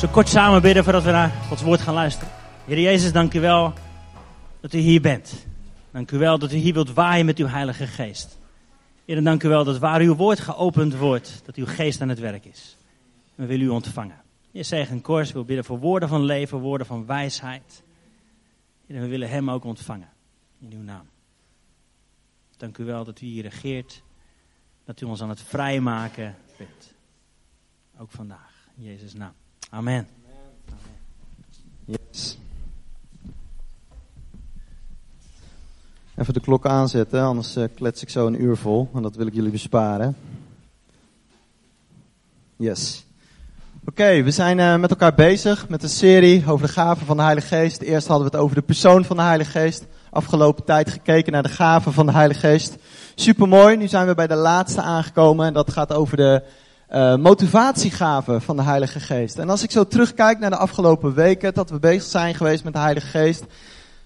Zo kort samen bidden voordat we naar Gods woord gaan luisteren. Heer Jezus, dank u wel dat u hier bent. Dank u wel dat u hier wilt waaien met uw Heilige Geest. Heer, dank u wel dat waar uw woord geopend wordt, dat uw geest aan het werk is. We willen u ontvangen. Heer, zegen Kors wil bidden voor woorden van leven, woorden van wijsheid. Heer, we willen hem ook ontvangen. In uw naam. Dank u wel dat u hier regeert. Dat u ons aan het vrijmaken bent. Ook vandaag. In Jezus' naam. Amen. Yes. Even de klok aanzetten, anders uh, klets ik zo een uur vol. En dat wil ik jullie besparen. Yes. Oké, we zijn uh, met elkaar bezig met een serie over de gaven van de Heilige Geest. Eerst hadden we het over de persoon van de Heilige Geest. Afgelopen tijd gekeken naar de gaven van de Heilige Geest. Supermooi, nu zijn we bij de laatste aangekomen. En dat gaat over de uh, motivatiegaven van de Heilige Geest. En als ik zo terugkijk naar de afgelopen weken, dat we bezig zijn geweest met de Heilige Geest,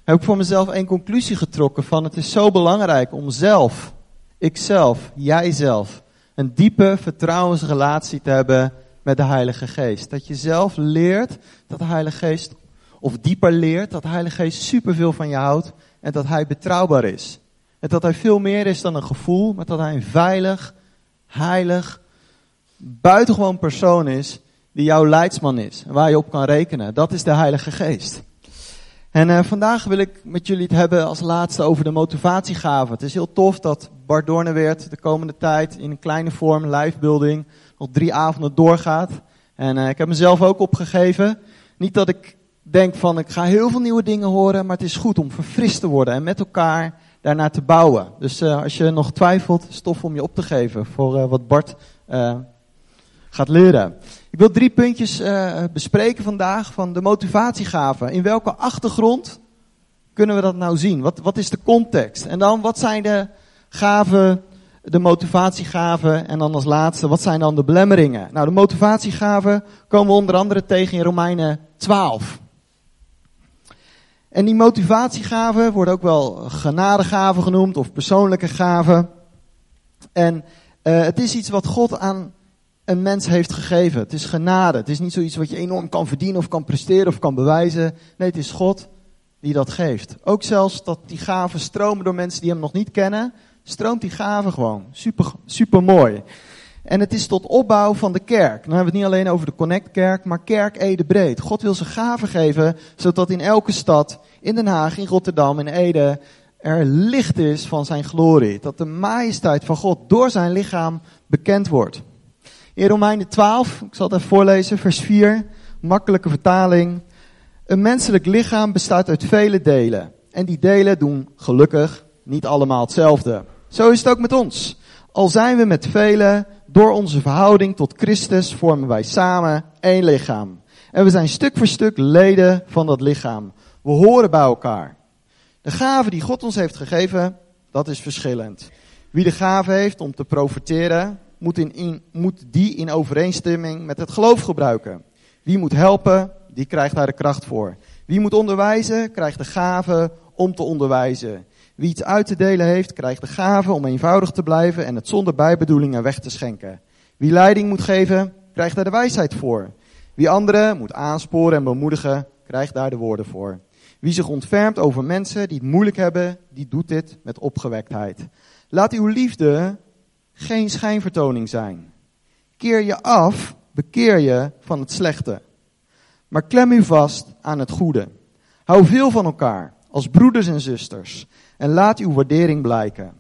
heb ik voor mezelf één conclusie getrokken van het is zo belangrijk om zelf, ikzelf, jijzelf, een diepe vertrouwensrelatie te hebben met de Heilige Geest. Dat je zelf leert dat de Heilige Geest, of dieper leert, dat de Heilige Geest superveel van je houdt en dat Hij betrouwbaar is. En dat Hij veel meer is dan een gevoel, maar dat Hij een veilig, heilig, buitengewoon persoon is die jouw leidsman is waar je op kan rekenen. Dat is de Heilige Geest. En uh, vandaag wil ik met jullie het hebben als laatste over de motivatiegaven. Het is heel tof dat Bart Doorneweert de komende tijd in een kleine vorm, live building, nog drie avonden doorgaat. En uh, ik heb mezelf ook opgegeven. Niet dat ik denk van ik ga heel veel nieuwe dingen horen, maar het is goed om verfrist te worden en met elkaar daarnaar te bouwen. Dus uh, als je nog twijfelt, stof om je op te geven voor wat Bart gaat leren. Ik wil drie puntjes uh, bespreken vandaag van de motivatiegaven. In welke achtergrond kunnen we dat nou zien? Wat, wat is de context? En dan, wat zijn de gaven, de motivatiegaven? En dan als laatste, wat zijn dan de belemmeringen? Nou, de motivatiegaven komen we onder andere tegen in Romeinen 12. En die motivatiegaven worden ook wel genadegaven genoemd of persoonlijke gaven. En uh, het is iets wat God aan een mens heeft gegeven. Het is genade. Het is niet zoiets wat je enorm kan verdienen of kan presteren of kan bewijzen. Nee, het is God die dat geeft. Ook zelfs dat die gaven stromen door mensen die hem nog niet kennen, stroomt die gaven gewoon. Super, super mooi. En het is tot opbouw van de kerk. Dan hebben we het niet alleen over de Connect-kerk, maar kerk Ede breed. God wil zijn gaven geven, zodat in elke stad, in Den Haag, in Rotterdam, in Ede, er licht is van zijn glorie. Dat de majesteit van God door zijn lichaam bekend wordt. In Romeinen 12, ik zal het even voorlezen, vers 4, makkelijke vertaling. Een menselijk lichaam bestaat uit vele delen. En die delen doen gelukkig niet allemaal hetzelfde. Zo is het ook met ons. Al zijn we met velen, door onze verhouding tot Christus vormen wij samen één lichaam. En we zijn stuk voor stuk leden van dat lichaam. We horen bij elkaar. De gave die God ons heeft gegeven, dat is verschillend. Wie de gave heeft om te profiteren, moet, in, moet die in overeenstemming met het geloof gebruiken. Wie moet helpen, die krijgt daar de kracht voor. Wie moet onderwijzen, krijgt de gave om te onderwijzen. Wie iets uit te delen heeft, krijgt de gave om eenvoudig te blijven en het zonder bijbedoelingen weg te schenken. Wie leiding moet geven, krijgt daar de wijsheid voor. Wie anderen moet aansporen en bemoedigen, krijgt daar de woorden voor. Wie zich ontfermt over mensen die het moeilijk hebben, die doet dit met opgewektheid. Laat uw liefde geen schijnvertoning zijn. Keer je af, bekeer je van het slechte. Maar klem u vast aan het goede. Hou veel van elkaar, als broeders en zusters. En laat uw waardering blijken.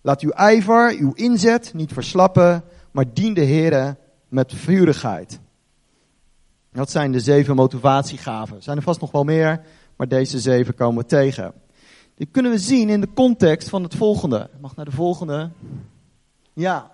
Laat uw ijver, uw inzet niet verslappen, maar dien de Heer met vurigheid. Dat zijn de zeven motivatiegaven. Er zijn er vast nog wel meer, maar deze zeven komen tegen. Die kunnen we zien in de context van het volgende. mag naar de volgende. Ja.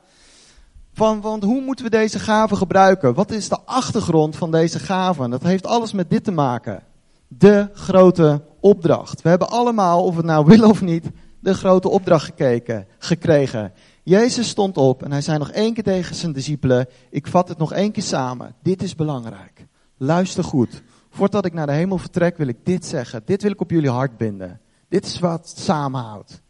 Want hoe moeten we deze gaven gebruiken? Wat is de achtergrond van deze gaven? Dat heeft alles met dit te maken. De grote opdracht. We hebben allemaal, of we het nou willen of niet, de grote opdracht gekeken, gekregen. Jezus stond op en hij zei nog één keer tegen zijn discipelen: Ik vat het nog één keer samen. Dit is belangrijk. Luister goed. Voordat ik naar de hemel vertrek, wil ik dit zeggen. Dit wil ik op jullie hart binden. Dit is wat samenhoudt.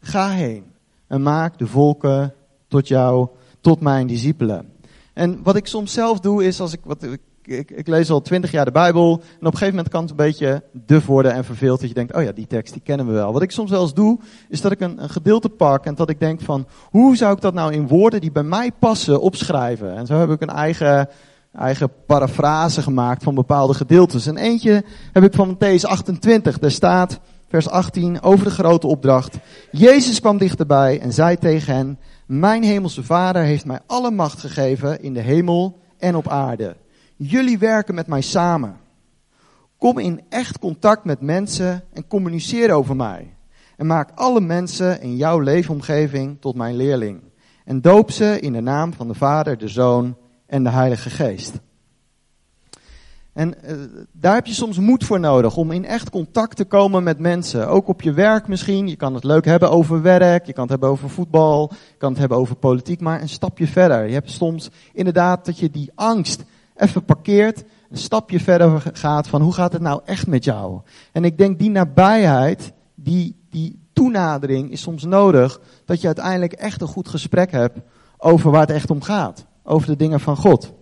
Ga heen en maak de volken tot jou, tot mijn discipelen. En wat ik soms zelf doe is, als ik, wat, ik ik, ik, lees al twintig jaar de Bijbel. En op een gegeven moment kan het een beetje duf worden en verveeld. Dat je denkt, oh ja, die tekst die kennen we wel. Wat ik soms wel eens doe, is dat ik een, gedeelte pak. En dat ik denk van, hoe zou ik dat nou in woorden die bij mij passen opschrijven? En zo heb ik een eigen, eigen parafrase gemaakt van bepaalde gedeeltes. En eentje heb ik van Matthäus 28. Daar staat, vers 18, over de grote opdracht. Jezus kwam dichterbij en zei tegen hen, mijn hemelse vader heeft mij alle macht gegeven in de hemel en op aarde. Jullie werken met mij samen. Kom in echt contact met mensen en communiceer over mij. En maak alle mensen in jouw leefomgeving tot mijn leerling. En doop ze in de naam van de Vader, de Zoon en de Heilige Geest. En uh, daar heb je soms moed voor nodig om in echt contact te komen met mensen. Ook op je werk misschien. Je kan het leuk hebben over werk, je kan het hebben over voetbal, je kan het hebben over politiek, maar een stapje verder. Je hebt soms inderdaad dat je die angst even parkeert, een stapje verder gaat van hoe gaat het nou echt met jou? En ik denk die nabijheid, die, die toenadering is soms nodig, dat je uiteindelijk echt een goed gesprek hebt over waar het echt om gaat. Over de dingen van God.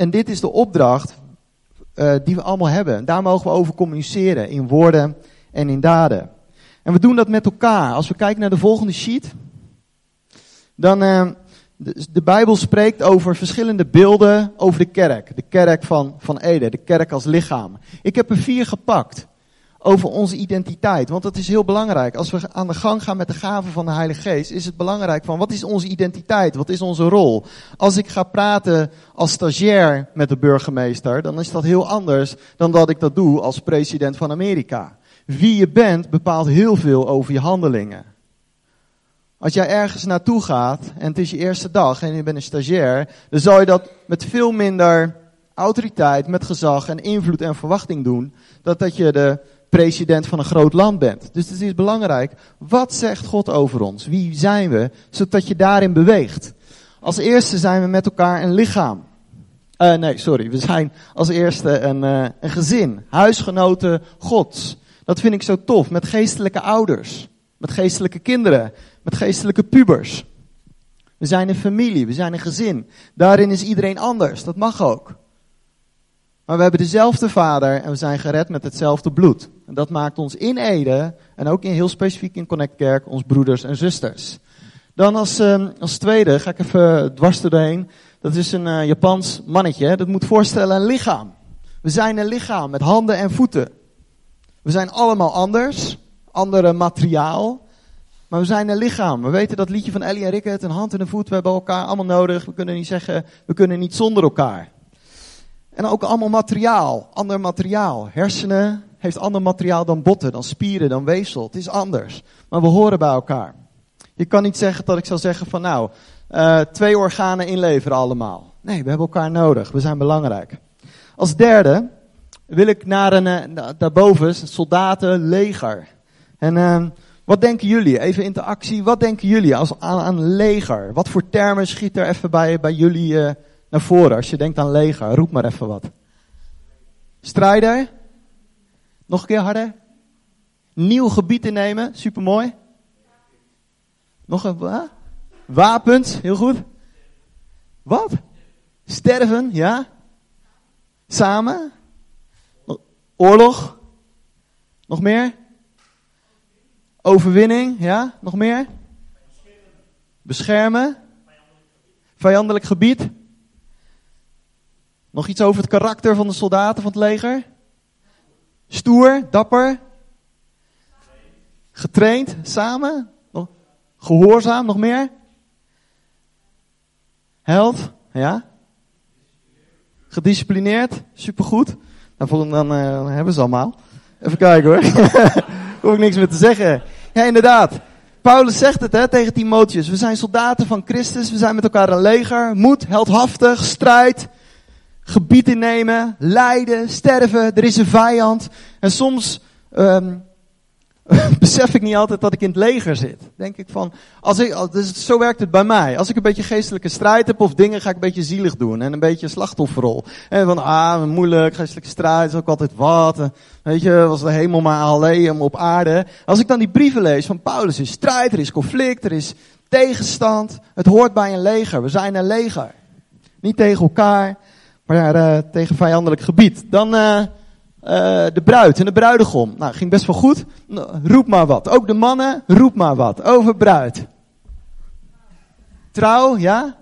En dit is de opdracht uh, die we allemaal hebben. Daar mogen we over communiceren in woorden en in daden. En we doen dat met elkaar. Als we kijken naar de volgende sheet, dan uh, de, Bijbel spreekt over verschillende beelden over de kerk. De kerk van, van Ede, de kerk als lichaam. Ik heb er vier gepakt over onze identiteit. Want dat is heel belangrijk. Als we aan de gang gaan met de gaven van de Heilige Geest, is het belangrijk van wat is onze identiteit? Wat is onze rol? Als ik ga praten als stagiair met de burgemeester, dan is dat heel anders dan dat ik dat doe als president van Amerika. Wie je bent bepaalt heel veel over je handelingen. Als jij ergens naartoe gaat en het is je eerste dag en je bent een stagiair, dan zal je dat met veel minder autoriteit, met gezag en invloed en verwachting doen, dat dat je de president van een groot land bent. Dus het is belangrijk, wat zegt God over ons? Wie zijn we? Zodat je daarin beweegt. Als eerste zijn we met elkaar een lichaam. Uh, nee, sorry. We zijn als eerste een, uh, een gezin. Huisgenoten Gods. Dat vind ik zo tof. Met geestelijke ouders. Met geestelijke kinderen. Met geestelijke pubers. We zijn een familie. We zijn een gezin. Daarin is iedereen anders. Dat mag ook. Maar we hebben dezelfde vader en we zijn gered met hetzelfde bloed. En dat maakt ons in Ede en ook in heel specifiek in Connect Kerk ons broeders en zusters. Dan als, uh, als tweede ga ik even dwars doorheen. Dat is een uh, Japans mannetje. Dat moet voorstellen een lichaam. We zijn een lichaam met handen en voeten. We zijn allemaal anders. Andere materiaal. Maar we zijn een lichaam. We weten dat liedje van Ellie en Rickert, een hand en een voet. We hebben elkaar allemaal nodig. We kunnen niet zeggen, we kunnen niet zonder elkaar. En ook allemaal materiaal, ander materiaal. Hersenen heeft ander materiaal dan botten, dan spieren, dan weefsel. Het is anders. Maar we horen bij elkaar. Je kan niet zeggen dat ik zal zeggen van nou, uh, twee organen inleveren allemaal. Nee, we hebben elkaar nodig. We zijn belangrijk. Als derde wil ik naar een, uh, daarboven, soldaten, leger. En uh, wat denken jullie? Even interactie. Wat denken jullie als, aan, aan leger? Wat voor termen schiet er even bij, bij jullie naar voren als je denkt aan leger. Roep maar even wat. Strijder. Nog een keer harder. Nieuw gebied innemen. Supermooi. Nog een wat? Wapens. Heel goed. Wat? Sterven. Ja. Samen. Oorlog. Nog meer? Overwinning. Ja. Nog meer? Beschermen. Vijandelijk gebied. Nog iets over het karakter van de soldaten van het leger? Stoer, dapper, getraind, samen, gehoorzaam, nog meer? Held, ja? Gedisciplineerd, supergoed. Nou, dan uh, hebben ze allemaal. Even kijken hoor. Hoef ik niks meer te zeggen. Ja, inderdaad. Paulus zegt het hè, tegen Timotheus. We zijn soldaten van Christus. We zijn met elkaar een leger. Moed, heldhaftig, strijd gebied innemen, lijden, sterven. Er is een vijand. En soms um, besef ik niet altijd dat ik in het leger zit. Denk ik van, als ik, dus zo werkt het bij mij. Als ik een beetje geestelijke strijd heb of dingen, ga ik een beetje zielig doen. En een beetje slachtofferrol. En van, ah, moeilijk, geestelijke strijd is ook altijd wat. Weet je, was de hemel maar alleen op aarde. Als ik dan die brieven lees van Paulus, er is strijd, er is conflict, er is tegenstand. Het hoort bij een leger. We zijn een leger. Niet tegen elkaar, maar uh, tegen vijandelijk gebied. Dan uh, de bruid en de bruidegom. Nou, ging best wel goed. Roep maar wat. Ook de mannen, roep maar wat. Over bruid. Trouw, ja?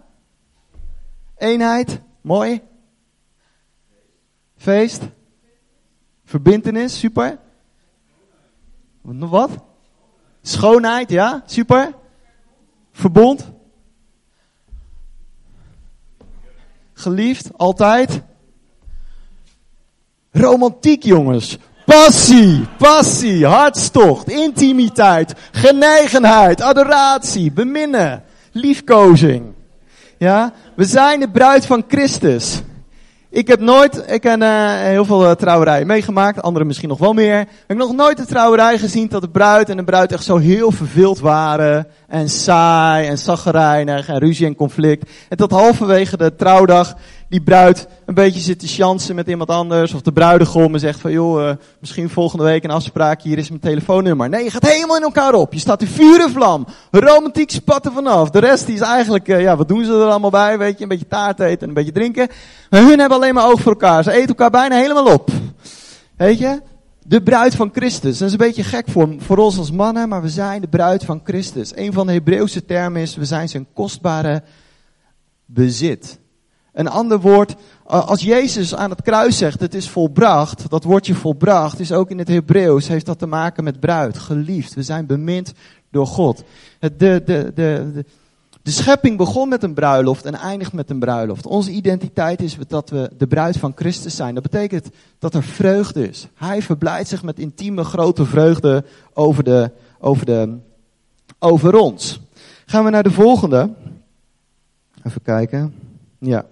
Eenheid, mooi. Feest. Verbintenis, super. Nog wat? Schoonheid, ja, super. Verbond. Geliefd, altijd. Romantiek, jongens. Passie, passie, hartstocht, intimiteit, genegenheid, adoratie, beminnen, liefkozing. Ja, we zijn de bruid van Christus. Ik heb nooit, ik heb uh, heel veel uh, trouwerijen meegemaakt, anderen misschien nog wel meer. Ik heb nog nooit een trouwerij gezien dat de bruid en de bruid echt zo heel verveeld waren. En saai en zaggerijnig en ruzie en conflict. En tot halverwege de trouwdag die bruid een beetje zit te chansen met iemand anders. Of de bruidegom en zegt van, joh, uh, misschien volgende week een afspraak, hier is mijn telefoonnummer. Nee, je gaat helemaal in elkaar op. Je staat in vuur en vlam. Romantiek spatten vanaf. De rest die is eigenlijk, uh, ja, wat doen ze er allemaal bij? Weet je, een beetje taart eten en een beetje drinken. Maar hun hebben alleen maar oog voor elkaar. Ze eten elkaar bijna helemaal op. Weet je? De bruid van Christus. Dat is een beetje gek voor, voor ons als mannen, maar we zijn de bruid van Christus. Een van de Hebreeuwse termen is, we zijn zijn kostbare bezit. Een ander woord, als Jezus aan het kruis zegt, het is volbracht, dat woordje volbracht is ook in het Hebreeuws, heeft dat te maken met bruid, geliefd. We zijn bemind door God. De, de, de, de, de schepping begon met een bruiloft en eindigt met een bruiloft. Onze identiteit is dat we de bruid van Christus zijn. Dat betekent dat er vreugde is. Hij verblijdt zich met intieme grote vreugde over, de, over, de, over ons. Gaan we naar de volgende. Even kijken. Ja.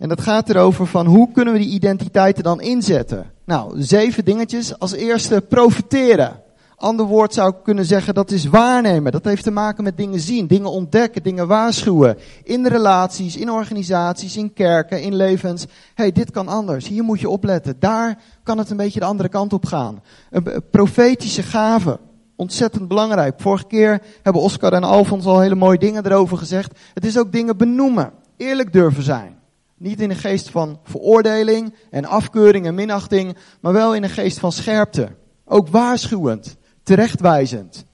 En dat gaat erover van hoe kunnen we die identiteiten dan inzetten? Nou, zeven dingetjes. Als eerste profiteren. Ander woord zou ik kunnen zeggen dat is waarnemen. Dat heeft te maken met dingen zien, dingen ontdekken, dingen waarschuwen. In relaties, in organisaties, in kerken, in levens. hey, dit kan anders. Hier moet je opletten. Daar kan het een beetje de andere kant op gaan. Een profetische gave. Ontzettend belangrijk. Vorige keer hebben Oscar en Alfons al hele mooie dingen erover gezegd. Het is ook dingen benoemen. Eerlijk durven zijn. Niet in een geest van veroordeling en afkeuring en minachting, maar wel in een geest van scherpte. Ook waarschuwend, terechtwijzend.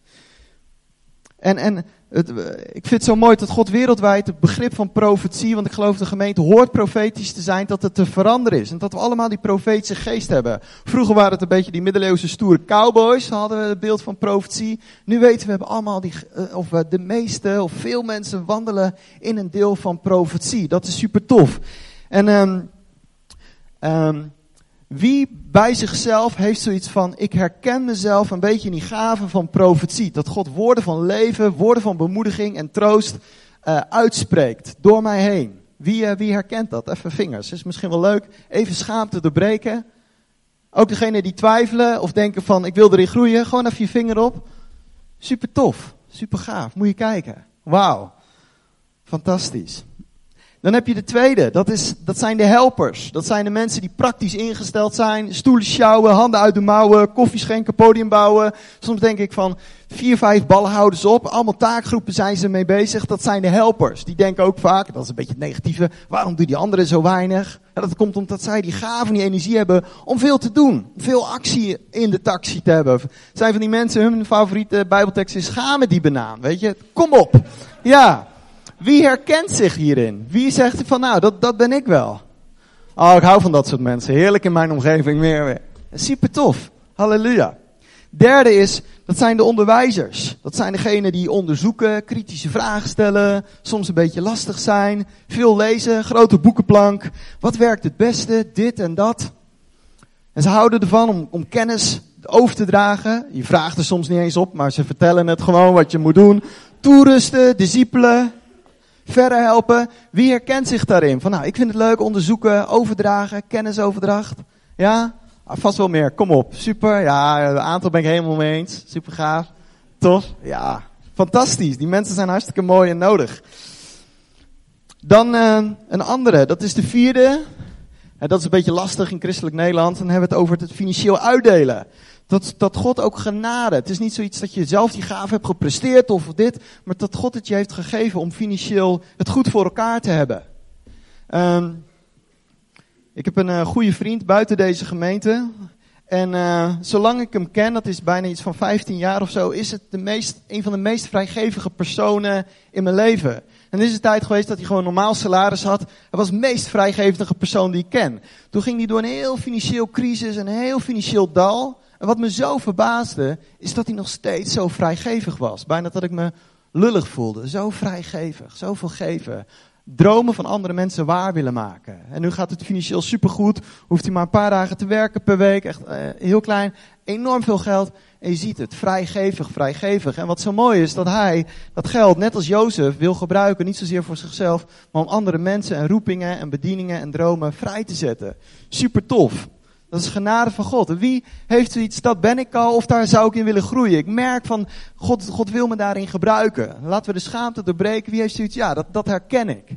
En, en het, ik vind het zo mooi dat God wereldwijd het begrip van profetie, want ik geloof de gemeente hoort profetisch te zijn, dat het te veranderen is. En dat we allemaal die profetische geest hebben. Vroeger waren het een beetje die middeleeuwse stoere cowboys, hadden we het beeld van profetie. Nu weten we, hebben allemaal die, eh, of de meeste of veel mensen wandelen in een deel van profetie. Dat is super tof. En um, um, wie bij zichzelf heeft zoiets van, ik herken mezelf een beetje in die gave van profetie. Dat God woorden van leven, woorden van bemoediging en troost uh, uitspreekt door mij heen. Wie, uh, wie herkent dat? Even vingers. Is misschien wel leuk. Even schaamte doorbreken. Ook degene die twijfelen of denken van, ik wil erin groeien. Gewoon even je vinger op. Super tof. Super gaaf. Moet je kijken. Wauw. Fantastisch. Dan heb je de tweede, dat, is, dat zijn de helpers. Dat zijn de mensen die praktisch ingesteld zijn. Stoelen sjouwen, handen uit de mouwen, koffie schenken, podium bouwen. Soms denk ik van vier, vijf ballenhouders op. Allemaal taakgroepen zijn ze mee bezig. Dat zijn de helpers. Die denken ook vaak, dat is een beetje het negatieve. Waarom doen die anderen zo weinig? Dat komt omdat zij die gaven, die energie hebben om veel te doen. Veel actie in de taxi te hebben. Zijn van die mensen, hun favoriete bijbeltekst is, met die banaan. Weet je, kom op. Ja. Wie herkent zich hierin? Wie zegt van nou, dat, dat ben ik wel? Oh, ik hou van dat soort mensen. Heerlijk in mijn omgeving meer weer. Super tof. Halleluja. Derde is, dat zijn de onderwijzers. Dat zijn degenen die onderzoeken, kritische vragen stellen, soms een beetje lastig zijn, veel lezen, grote boekenplank. Wat werkt het beste? Dit en dat. En ze houden ervan om, om kennis over te dragen. Je vraagt er soms niet eens op, maar ze vertellen het gewoon wat je moet doen. Toerusten, discipelen, verder helpen. Wie herkent zich daarin? Van nou, ik vind het leuk onderzoeken, overdragen, kennisoverdracht. Ja, ah, vast wel meer. Kom op, super. Ja, het aantal ben ik helemaal mee eens. Super gaaf. Tof. Ja, fantastisch. Die mensen zijn hartstikke mooi en nodig. Dan uh, een andere, dat is de vierde. En dat is een beetje lastig in christelijk Nederland. Dan hebben we het over het financieel uitdelen. Dat, dat God ook genade. Het is niet zoiets dat je zelf die gave hebt gepresteerd of dit. Maar dat God het je heeft gegeven om financieel het goed voor elkaar te hebben. Um, ik heb een uh, goede vriend buiten deze gemeente. En uh, zolang ik hem ken, dat is bijna iets van 15 jaar of zo, is het de meest, een van de meest vrijgevige personen in mijn leven. En is het tijd geweest dat hij gewoon normaal salaris had. Hij was de meest vrijgevige persoon die ik ken. Toen ging hij door een heel financieel crisis, een heel financieel dal. En wat me zo verbaasde, is dat hij nog steeds zo vrijgevig was. Bijna dat ik me lullig voelde. Zo vrijgevig, zoveel geven dromen van andere mensen waar willen maken. En nu gaat het financieel supergoed. Hoeft hij maar een paar dagen te werken per week. Echt uh, heel klein. Enorm veel geld. En je ziet het. Vrijgevig, vrijgevig. En wat zo mooi is, dat hij dat geld, net als Jozef, wil gebruiken. Niet zozeer voor zichzelf, maar om andere mensen en roepingen en bedieningen en dromen vrij te zetten. Super tof. Dat is genade van God. Wie heeft zoiets, dat ben ik al, of daar zou ik in willen groeien? Ik merk van, God, God wil me daarin gebruiken. Laten we de schaamte doorbreken. Wie heeft zoiets, ja, dat, dat herken ik.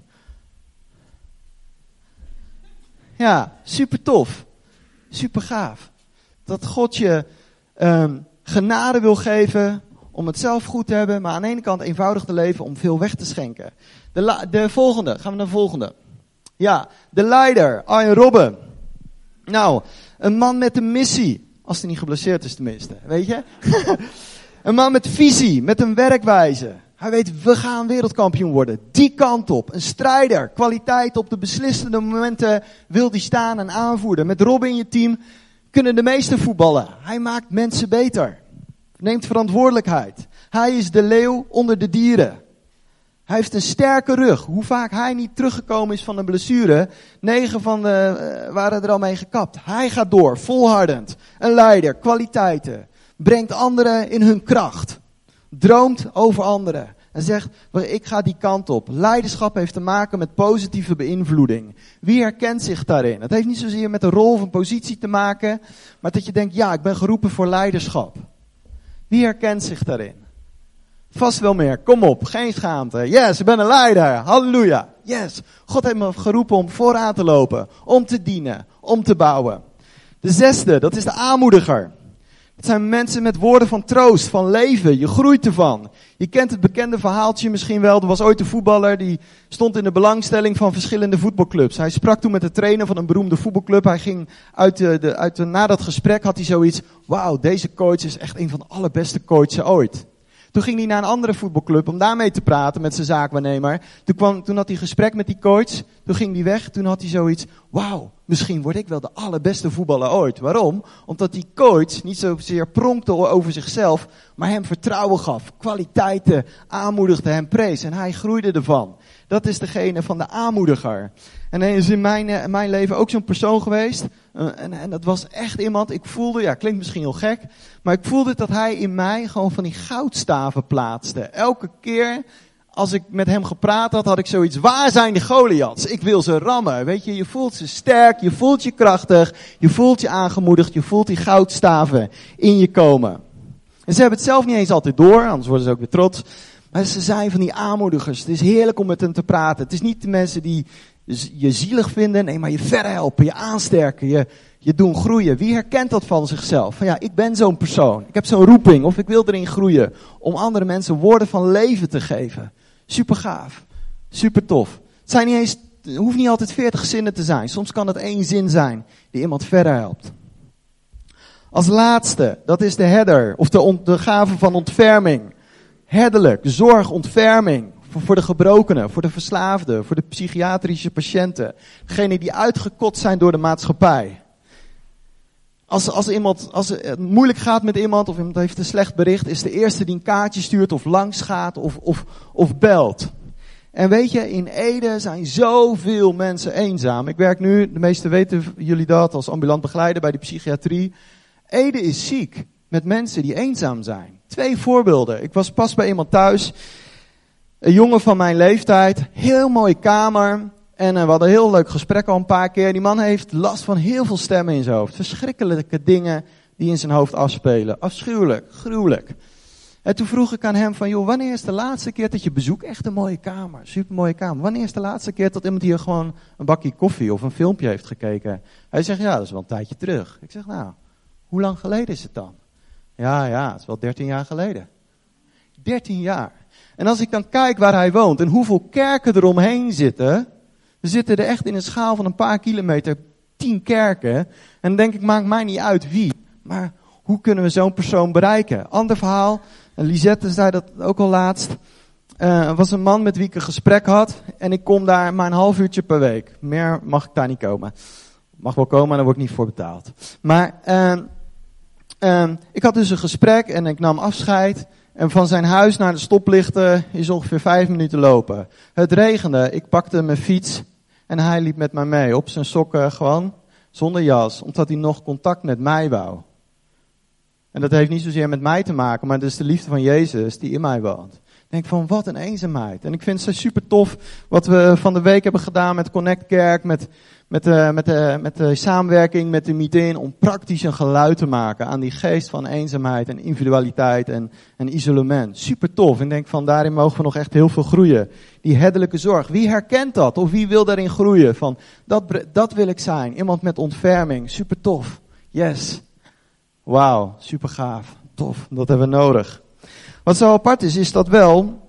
Ja, super tof. Super gaaf. Dat God je um, genade wil geven om het zelf goed te hebben, maar aan de ene kant eenvoudig te leven om veel weg te schenken. De, de volgende, gaan we naar de volgende. Ja, de leider, Arjen Robben. Nou, een man met een missie. Als hij niet geblesseerd is tenminste, weet je? een man met visie, met een werkwijze. Hij weet, we gaan wereldkampioen worden. Die kant op. Een strijder. Kwaliteit op de beslissende momenten wil hij staan en aanvoeren. Met Robin in je team kunnen de meeste voetballen. Hij maakt mensen beter. Neemt verantwoordelijkheid. Hij is de leeuw onder de dieren. Hij heeft een sterke rug. Hoe vaak hij niet teruggekomen is van een blessure. Negen van de uh, waren er al mee gekapt. Hij gaat door, volhardend. Een leider, kwaliteiten. Brengt anderen in hun kracht. Droomt over anderen. En zegt, ik ga die kant op. Leiderschap heeft te maken met positieve beïnvloeding. Wie herkent zich daarin? Het heeft niet zozeer met een rol of een positie te maken. Maar dat je denkt, ja, ik ben geroepen voor leiderschap. Wie herkent zich daarin? Vast wel meer. Kom op, geen schaamte. Yes, ik ben een leider. Halleluja. Yes. God heeft me geroepen om vooraan te lopen, om te dienen, om te bouwen. De zesde, dat is de aanmoediger. Het zijn mensen met woorden van troost, van leven. Je groeit ervan. Je kent het bekende verhaaltje misschien wel. Er was ooit een voetballer die stond in de belangstelling van verschillende voetbalclubs. Hij sprak toen met de trainer van een beroemde voetbalclub. Hij ging uit de, de, uit de, na dat gesprek had hij zoiets. Wauw, deze coach is echt een van de allerbeste coaches ooit. Toen ging hij naar een andere voetbalclub om daarmee te praten met zijn zaakwaarnemer. Toen, kwam, toen had hij gesprek met die coach. Toen ging hij weg. Toen had hij zoiets. Wauw, misschien word ik wel de allerbeste voetballer ooit. Waarom? Omdat die coach niet zozeer pronkte over zichzelf, maar hem vertrouwen gaf. Kwaliteiten aanmoedigde, hem prees. En hij groeide ervan. Dat is degene van de aanmoediger. En hij is in mijn, eh, mijn leven ook zo'n persoon geweest. Uh, en, en dat was echt iemand, ik voelde, ja, klinkt misschien heel gek. Maar ik voelde dat hij in mij gewoon van die goudstaven plaatste. Elke keer als ik met hem gepraat had, had ik zoiets, waar zijn de Goliaths? Ik wil ze rammen. Weet je, je voelt ze sterk, je voelt je krachtig, je voelt je aangemoedigd, je voelt die goudstaven in je komen. En ze hebben het zelf niet eens altijd door, anders worden ze ook weer trots. Maar ze zijn van die aanmoedigers. Het is heerlijk om met hen te praten. Het is niet de mensen die je zielig vinden, nee, maar je verder helpen, je aansterken, je, je doen groeien. Wie herkent dat van zichzelf? Van ja, ik ben zo'n persoon. Ik heb zo'n roeping of ik wil erin groeien. Om andere mensen woorden van leven te geven. Super gaaf. Super tof. Het, zijn niet eens, hoeft niet altijd veertig zinnen te zijn. Soms kan het één zin zijn die iemand verder helpt. Als laatste, dat is de header, of de, de gave van ontferming. Herderlijk, zorg, ontferming. Voor, voor de gebrokenen, voor de verslaafden, voor de psychiatrische patiënten. Degenen die uitgekot zijn door de maatschappij. Als, als, iemand, als het moeilijk gaat met iemand of iemand heeft een slecht bericht, is de eerste die een kaartje stuurt of langs gaat of, of, of belt. En weet je, in Ede zijn zoveel mensen eenzaam. Ik werk nu, de meeste weten jullie dat, als ambulant begeleider bij de psychiatrie. Ede is ziek met mensen die eenzaam zijn. Twee voorbeelden. Ik was pas bij iemand thuis. Een jongen van mijn leeftijd, heel mooie kamer. En uh, we hadden een heel leuk gesprek al een paar keer. Die man heeft last van heel veel stemmen in zijn hoofd. Verschrikkelijke dingen die in zijn hoofd afspelen. Afschuwelijk, gruwelijk. En toen vroeg ik aan hem van, joh, wanneer is de laatste keer dat je bezoekt? Echt een mooie kamer, super mooie kamer. Wanneer is de laatste keer dat iemand hier gewoon een bakje koffie of een filmpje heeft gekeken? Hij zegt, ja, dat is wel een tijdje terug. Ik zeg, nou, hoe lang geleden is het dan? Ja, ja, het is wel 13 jaar geleden. 13 jaar. En als ik dan kijk waar hij woont en hoeveel kerken er omheen zitten, er zitten er echt in een schaal van een paar kilometer tien kerken. En dan denk ik, maakt mij niet uit wie. Maar hoe kunnen we zo'n persoon bereiken? Ander verhaal, Lisette zei dat ook al laatst. Uh, er was een man met wie ik een gesprek had. En ik kom daar maar een half uurtje per week. Meer mag ik daar niet komen. Mag wel komen, maar daar word ik niet voor betaald. Maar uh, uh, ik had dus een gesprek en ik nam afscheid. En van zijn huis naar de stoplichten is ongeveer vijf minuten lopen. Het regende, ik pakte mijn fiets en hij liep met mij mee. Op zijn sokken gewoon, zonder jas. Omdat hij nog contact met mij wou. En dat heeft niet zozeer met mij te maken, maar het is de liefde van Jezus die in mij woont. Denk van, wat een eenzaamheid. En ik vind het super tof wat we van de week hebben gedaan met Connect Kerk, met, met, de, met, de, met de samenwerking met de meeting, om praktisch een geluid te maken aan die geest van eenzaamheid en individualiteit en, en isolement. Super tof. Ik denk van, daarin mogen we nog echt heel veel groeien. Die herderlijke zorg. Wie herkent dat? Of wie wil daarin groeien? Van, dat, dat wil ik zijn. Iemand met ontferming. Super tof. Yes. Wauw, super gaaf. Tof, dat hebben we nodig. Wat zo apart is, is dat wel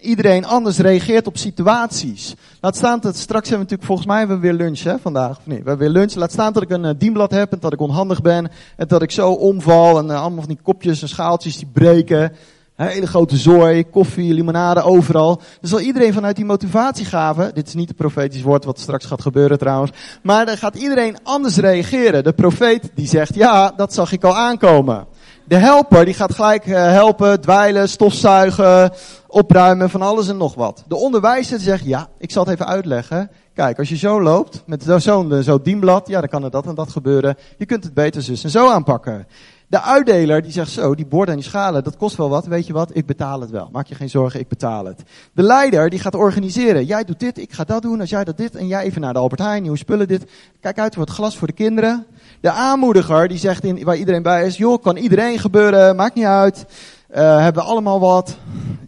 iedereen anders reageert op situaties. Laat staan dat straks hebben we natuurlijk, volgens mij we weer lunch hè, vandaag. Of we hebben weer lunch. Laat staan dat ik een uh, dienblad heb en dat ik onhandig ben. En dat ik zo omval en uh, allemaal van die kopjes en schaaltjes die breken. Hele grote zooi, koffie, limonade, overal. Dus zal iedereen vanuit die motivatiegaven, dit is niet het profetisch woord wat straks gaat gebeuren trouwens, maar dan gaat iedereen anders reageren. De profeet die zegt, ja, dat zag ik al aankomen. De helper die gaat gelijk uh, helpen, dweilen, stofzuigen, opruimen, van alles en nog wat. De onderwijzer zegt, ja, ik zal het even uitleggen. Kijk, als je zo loopt, met zo'n zo dienblad, ja, dan kan er dat en dat gebeuren. Je kunt het beter zus en zo aanpakken. De uitdeler die zegt zo, die borden en die schalen, dat kost wel wat. Weet je wat, ik betaal het wel. Maak je geen zorgen, ik betaal het. De leider die gaat organiseren. Jij doet dit, ik ga dat doen. Als jij dat dit en jij even naar de Albert Heijn, nieuwe spullen dit. Kijk uit voor het glas voor de kinderen. De aanmoediger die zegt in, waar iedereen bij is, joh, kan iedereen gebeuren, maakt niet uit. Uh, hebben we allemaal wat.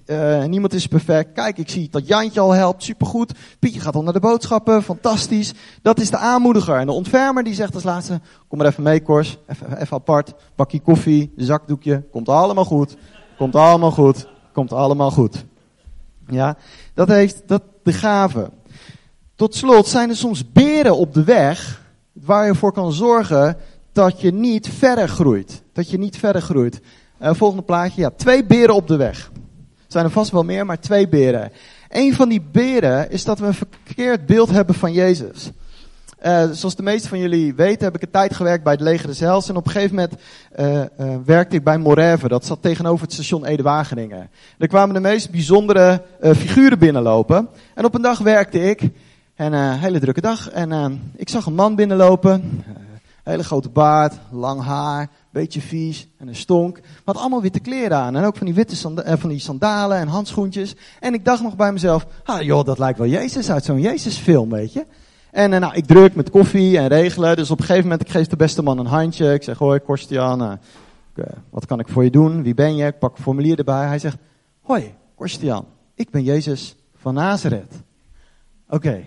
Uh, niemand is perfect. Kijk, ik zie dat Jantje al helpt. Supergoed. Pietje gaat al naar de boodschappen. Fantastisch. Dat is de aanmoediger. En de ontfermer die zegt als laatste, kom maar even mee Kors. Even, even apart. Bakje koffie, zakdoekje. Komt allemaal goed. Komt allemaal goed. Komt allemaal goed. Ja, dat heeft dat de gave. Tot slot zijn er soms beren op de weg waar je voor kan zorgen dat je niet verder groeit. Dat je niet verder groeit. Uh, volgende plaatje. Ja, twee beren op de weg. Er zijn er vast wel meer, maar twee beren. Een van die beren is dat we een verkeerd beeld hebben van Jezus. Uh, zoals de meesten van jullie weten, heb ik een tijd gewerkt bij het leger des Heils. En op een gegeven moment uh, werkte ik bij Morève. Dat zat tegenover het station Ede-Wageningen. Er kwamen de meest bijzondere figuren binnenlopen. En op een dag werkte ik. En een hele drukke dag. En ik zag een man binnenlopen. hele grote baard, lang haar, beetje vies en een stonk. Had allemaal witte kleren aan. En ook van die witte eh, van die sandalen en handschoentjes. En ik dacht nog bij mezelf, ah joh, dat lijkt wel Jezus uit zo'n Jezus-film, weet je. En uh, nou, ik druk met koffie en regelen. Dus op een gegeven moment, ik geef de beste man een handje. Ik zeg, hoi, Korstian, uh, wat kan ik voor je doen? Wie ben je? Ik pak een formulier erbij. Hij zegt, hoi, Korstian, ik ben Jezus van Nazareth. Oké.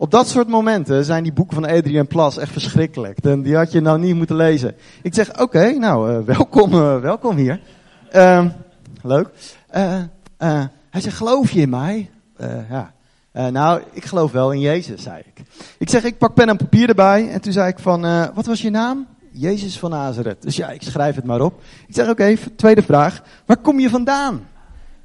Op dat soort momenten zijn die boeken van Adrian Plas echt verschrikkelijk. Die had je nou niet moeten lezen. Ik zeg, oké, nou, uh, welkom, uh, welkom hier. Uh, leuk. Uh, hij zegt, geloof je in mij? ja. nou, ik geloof wel in Jezus, zei ik. Ik zeg, ik pak pen en papier erbij. En toen zei ik van, wat was je naam? Jezus van Nazareth. Dus ja, ik schrijf het maar op. Ik zeg, oké, tweede vraag. Waar kom je vandaan?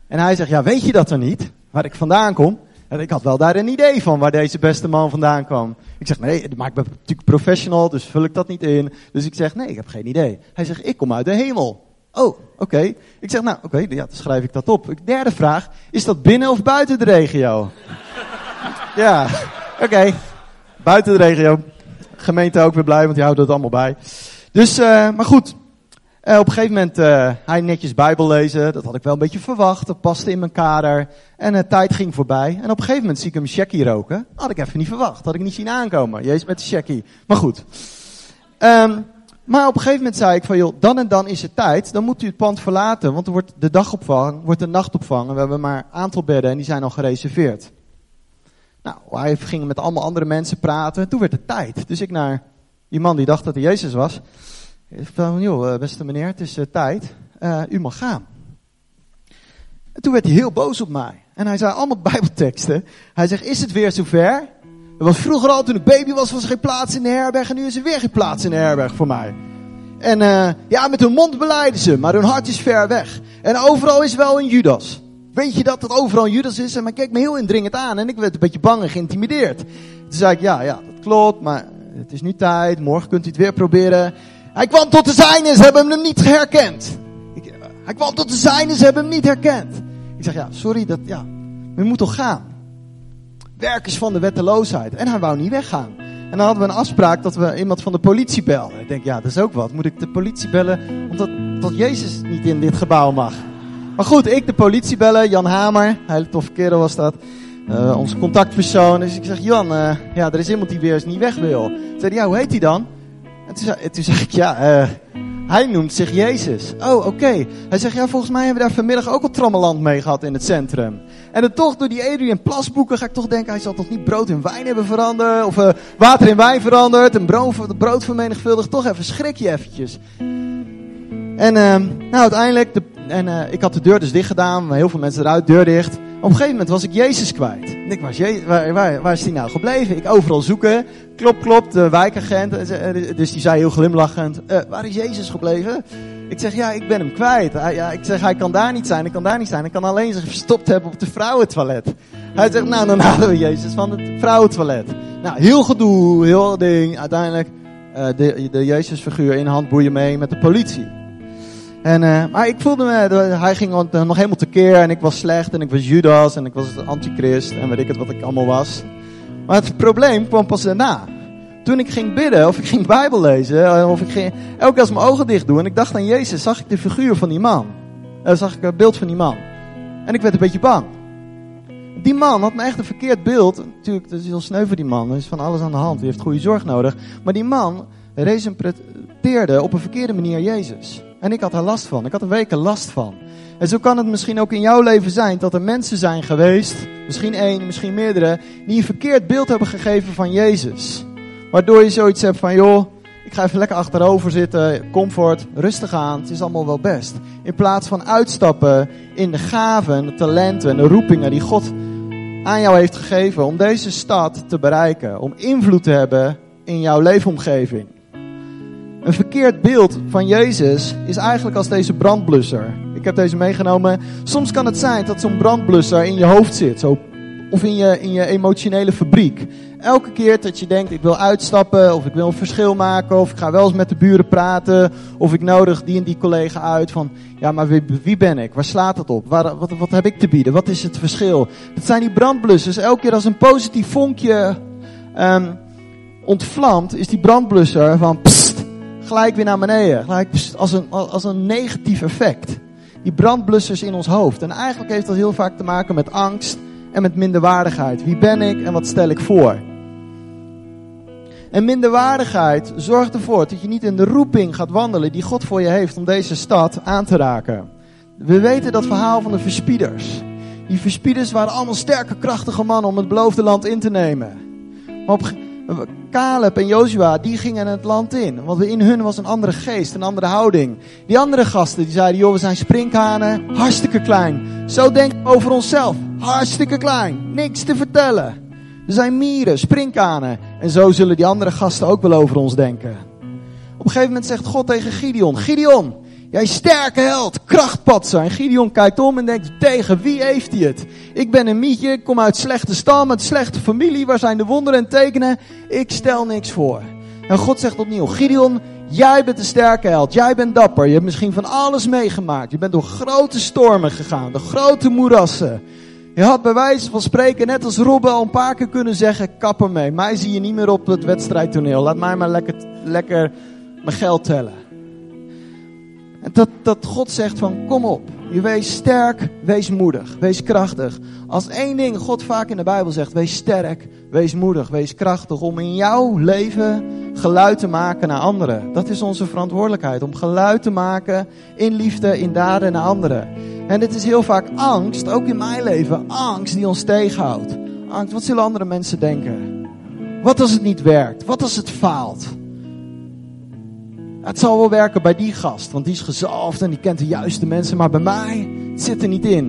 En hij zegt, ja, weet je dat er niet? Waar ik vandaan kom? Ik had wel daar een idee van waar deze beste man vandaan kwam. Ik zeg, nee, maar ik ben natuurlijk professional, dus vul ik dat niet in. Dus ik zeg, nee, ik heb geen idee. Hij zegt, ik kom uit de hemel. Oh, oké. Ik zeg, nou, oké, ja, dan schrijf ik dat op. Derde vraag, is dat binnen of buiten de regio? ja, oké. Buiten de regio. Gemeente ook weer blij, want die houdt het allemaal bij. Dus, uh, maar goed. Uh, op een gegeven moment uh, hij netjes Bijbel lezen. Dat had ik wel een beetje verwacht. Dat paste in mijn kader. En de tijd ging voorbij. En op een gegeven moment zie ik hem shaggy roken. Had ik even niet verwacht. Had ik niet zien aankomen. Jezus met de shaggy. Maar goed. Um, Maar op een gegeven moment zei ik van, joh, dan en dan is het tijd. Dan moet u het pand verlaten, want er wordt de dagopvang, wordt de nachtopvang. En we hebben maar een aantal bedden en die zijn al gereserveerd. Nou, hij ging met allemaal andere mensen praten. En toen werd het tijd. Dus ik naar die man die dacht dat hij Jezus was. Van, joh, eh, beste meneer, het is uh, tijd. Uh, u mag gaan. En toen werd hij heel boos op mij. En hij zei allemaal bijbelteksten. Hij zegt, is het weer zover? Er was vroeger al, toen ik baby was, was er geen plaats in de herberg. En nu is er weer geen plaats in de herberg voor mij. En ja, met hun mond beleiden ze, maar hun hart is ver weg. En overal is wel een Judas. Weet je dat het overal een Judas is? En hij keek me heel indringend aan en ik werd een beetje bang en geïntimideerd. Toen zei ik, ja, ja, dat klopt, maar het is nu tijd. Morgen kunt u het weer proberen. Hij kwam tot de zijnen, ze hebben hem niet herkend. Ik, hij kwam tot de zijnen, ze hebben hem niet herkend. Ik zeg, ja, sorry, dat, ja, u moet toch gaan werkers van de wetteloosheid. En hij wou niet weggaan. En dan hadden we een afspraak dat we iemand van de politie belden. Ik denk, ja, dat is ook wat. Moet ik de politie bellen omdat dat Jezus niet in dit gebouw mag? Maar goed, ik de politie bellen. Jan Hamer, hele toffe kerel was dat. Uh, onze contactpersoon. Dus ik zeg, Jan, uh, ja, er is iemand die weer eens niet weg wil. Zei ja, hoe heet hij dan? En toen toen zei ik, ja, uh, hij noemt zich Jezus. Oh, oké. Hij zegt, ja, volgens mij hebben we daar vanmiddag ook al trammeland mee gehad in het centrum. En dan toch, door die Adrian Plasboeken ga ik toch denken, hij zal toch niet brood in wijn hebben veranderd? Of uh, water in wijn veranderd en brood, brood vermenigvuldigd? Toch even, schrik je eventjes. En uh, nou, uiteindelijk, de, en, uh, ik had de deur dus dicht gedaan, heel veel mensen eruit, deur dicht. Op een gegeven moment was ik Jezus kwijt. Ik was, waar, waar, waar is die nou gebleven? Ik overal zoeken. Klop, klop, de wijkagent. Dus die zei heel glimlachend, uh, waar is Jezus gebleven? Ik zeg, ja, ik ben hem kwijt. Hij, ja, ik zeg, hij kan daar niet zijn, ik kan daar niet zijn. Hij kan alleen zich verstopt hebben op het vrouwentoilet. Hij zegt, nou, dan halen we Jezus van het vrouwentoilet. Nou, heel gedoe, heel ding. Uiteindelijk de, de Jezusfiguur in handboeien mee met de politie. En, uh, maar ik voelde me, hij ging nog helemaal tekeer en ik was slecht en ik was Judas en ik was antichrist en weet ik het wat ik allemaal was. Maar het probleem kwam pas daarna. Toen ik ging bidden of ik ging Bijbel lezen of ik ging elke keer als mijn ogen dicht doen en ik dacht aan Jezus, zag ik de figuur van die man. Zag ik het beeld van die man. En ik werd een beetje bang. Die man had me echt een verkeerd beeld. Natuurlijk, dat is heel sneu voor die man. Er is van alles aan de hand. Die heeft goede zorg nodig. Maar die man representeerde op een verkeerde manier Jezus. En ik had er last van. Ik had er weken last van. En zo kan het misschien ook in jouw leven zijn dat er mensen zijn geweest, misschien één, misschien meerdere, die een verkeerd beeld hebben gegeven van Jezus. Waardoor je zoiets hebt van, joh, ik ga even lekker achterover zitten, comfort, rustig aan, het is allemaal wel best. In plaats van uitstappen in de gaven, de talenten en de roepingen die God aan jou heeft gegeven om deze stad te bereiken, om invloed te hebben in jouw leefomgeving. Een verkeerd beeld van Jezus is eigenlijk als deze brandblusser. Ik heb deze meegenomen. Soms kan het zijn dat zo'n brandblusser in je hoofd zit. Zo, of in je, in je emotionele fabriek. Elke keer dat je denkt, ik wil uitstappen, of ik wil een verschil maken, of ik ga wel eens met de buren praten, of ik nodig die en die collega uit van, ja, maar wie, wie ben ik? Waar slaat het op? Waar, wat, wat heb ik te bieden? Wat is het verschil? Het zijn die brandblussers. Elke keer als een positief vonkje um, ontvlamt, is die brandblusser van, pst, gelijk weer naar beneden. Gelijk als een, als een negatief effect. Die brandblussers in ons hoofd. En eigenlijk heeft dat heel vaak te maken met angst en met minderwaardigheid. Wie ben ik en wat stel ik voor? En minderwaardigheid zorgt ervoor dat je niet in de roeping gaat wandelen die God voor je heeft om deze stad aan te raken. We weten dat verhaal van de verspieders. Die verspieders waren allemaal sterke, krachtige mannen om het beloofde land in te nemen. Maar op, Caleb en Joshua, die gingen het land in. Want in hun was een andere geest, een andere houding. Die andere gasten, die zeiden, joh, we zijn sprinkhanen, hartstikke klein. Zo denken we over onszelf, hartstikke klein, niks te vertellen. We zijn mieren, sprinkhanen. En zo zullen die andere gasten ook wel over ons denken. Op een gegeven moment zegt God tegen Gideon, Gideon, Jij sterke held, krachtpatser. En Gideon kijkt om en denkt, tegen wie heeft hij het? Ik ben een mietje, ik kom uit slechte stam, uit slechte familie. Waar zijn de wonderen en tekenen? Ik stel niks voor. En God zegt opnieuw, Gideon, jij bent een sterke held. Jij bent dapper. Je hebt misschien van alles meegemaakt. Je bent door grote stormen gegaan, door grote moerassen. Je had bij wijze van spreken, net als Robben, al een paar keer kunnen zeggen, kap ermee. Mij zie je niet meer op het wedstrijdtoneel. Laat mij maar lekker, lekker mijn geld tellen. Dat, dat God zegt van, kom op. Je wees sterk, wees moedig, wees krachtig. Als één ding God vaak in de Bijbel zegt, wees sterk, wees moedig, wees krachtig. Om in jouw leven geluid te maken naar anderen. Dat is onze verantwoordelijkheid. Om geluid te maken in liefde, in daden naar anderen. En dit is heel vaak angst, ook in mijn leven, angst die ons tegenhoudt. Angst, wat zullen andere mensen denken? Wat als het niet werkt? Wat als het faalt? Het zal wel werken bij die gast, want die is gezalfd en die kent de juiste mensen, maar bij mij het zit er niet in.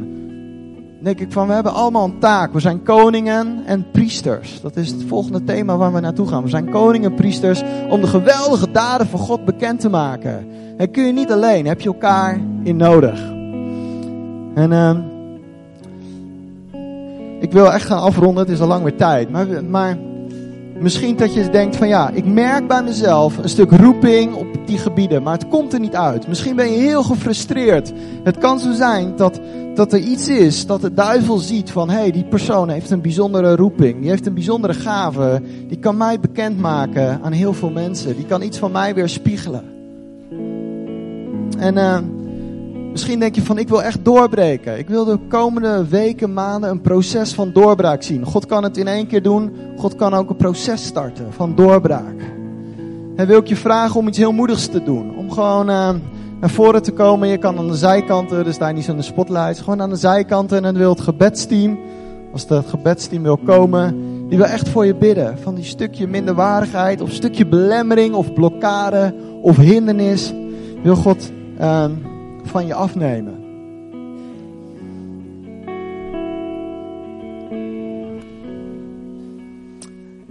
Dan denk ik van, we hebben allemaal een taak. We zijn koningen en priesters. Dat is het volgende thema waar we naartoe gaan. We zijn koningen en priesters om de geweldige daden van God bekend te maken. En kun je niet alleen, heb je elkaar in nodig. En uh, ik wil echt gaan afronden, het is al lang weer tijd. Maar, maar Misschien dat je denkt van ja, ik merk bij mezelf een stuk roeping op die gebieden, maar het komt er niet uit. Misschien ben je heel gefrustreerd. Het kan zo zijn dat, dat er iets is dat de duivel ziet van hé, hey, die persoon heeft een bijzondere roeping, die heeft een bijzondere gave, die kan mij bekendmaken aan heel veel mensen, die kan iets van mij weer spiegelen. En uh, Misschien denk je van ik wil echt doorbreken. Ik wil de komende weken, maanden een proces van doorbraak zien. God kan het in één keer doen. God kan ook een proces starten van doorbraak. En wil ik je vragen om iets heel moedigs te doen. Om gewoon uh, naar voren te komen. Je kan aan de zijkanten, dus daar niet zo'n spotlight. Gewoon aan de zijkanten en dan wil het gebedsteam. Als het gebedsteam wil komen, die wil echt voor je bidden. Van die stukje minderwaardigheid of stukje belemmering of blokkade of hindernis. Wil God... van je afnemen.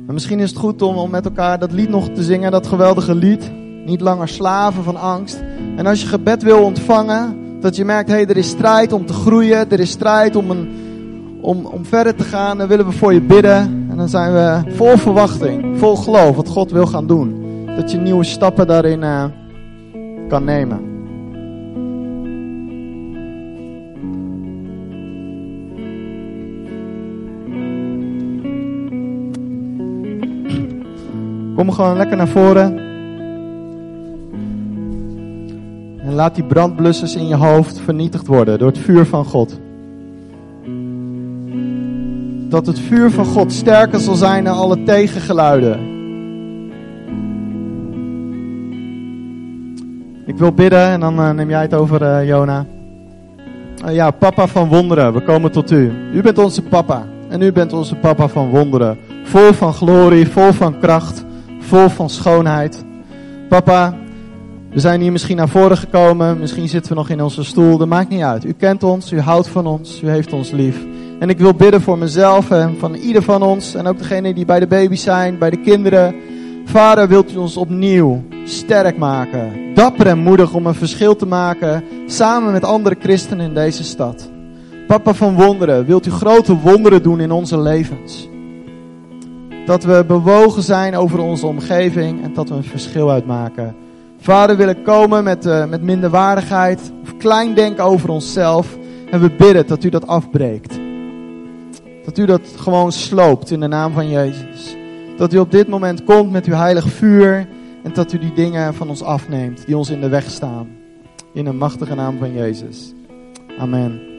Maar misschien is het goed om, om met elkaar dat lied nog te zingen, dat geweldige lied. Niet langer slaven van angst. En als je gebed wil ontvangen, dat je merkt, hé, hey, er is strijd om te groeien, er is strijd om, een, om, om verder te gaan, dan willen we voor je bidden. En dan zijn we vol verwachting, vol geloof wat God wil gaan doen. Dat je nieuwe stappen daarin uh, kan nemen. Kom gewoon lekker naar voren. En laat die brandblussers in je hoofd vernietigd worden door het vuur van God. Dat het vuur van God sterker zal zijn dan alle tegengeluiden. Ik wil bidden en dan uh, neem jij het over, uh, Jona. Uh, ja, papa van wonderen, we komen tot u. U bent onze papa. En u bent onze papa van wonderen. Vol van glorie, vol van kracht vol van schoonheid. Papa, we zijn hier misschien naar voren gekomen, misschien zitten we nog in onze stoel, dat maakt niet uit. U kent ons, u houdt van ons, u heeft ons lief. En ik wil bidden voor mezelf en van ieder van ons en ook degene die bij de baby's zijn, bij de kinderen. Vader, wilt u ons opnieuw sterk maken, dapper en moedig om een verschil te maken samen met andere christenen in deze stad. Papa van wonderen, wilt u grote wonderen doen in onze levens? Dat we bewogen zijn over onze omgeving en dat we een verschil uitmaken. Vader, willen komen met, uh, met minderwaardigheid of klein denken over onszelf. En we bidden dat u dat afbreekt. Dat u dat gewoon sloopt in de naam van Jezus. Dat u op dit moment komt met uw heilig vuur. En dat u die dingen van ons afneemt die ons in de weg staan. In de machtige naam van Jezus. Amen.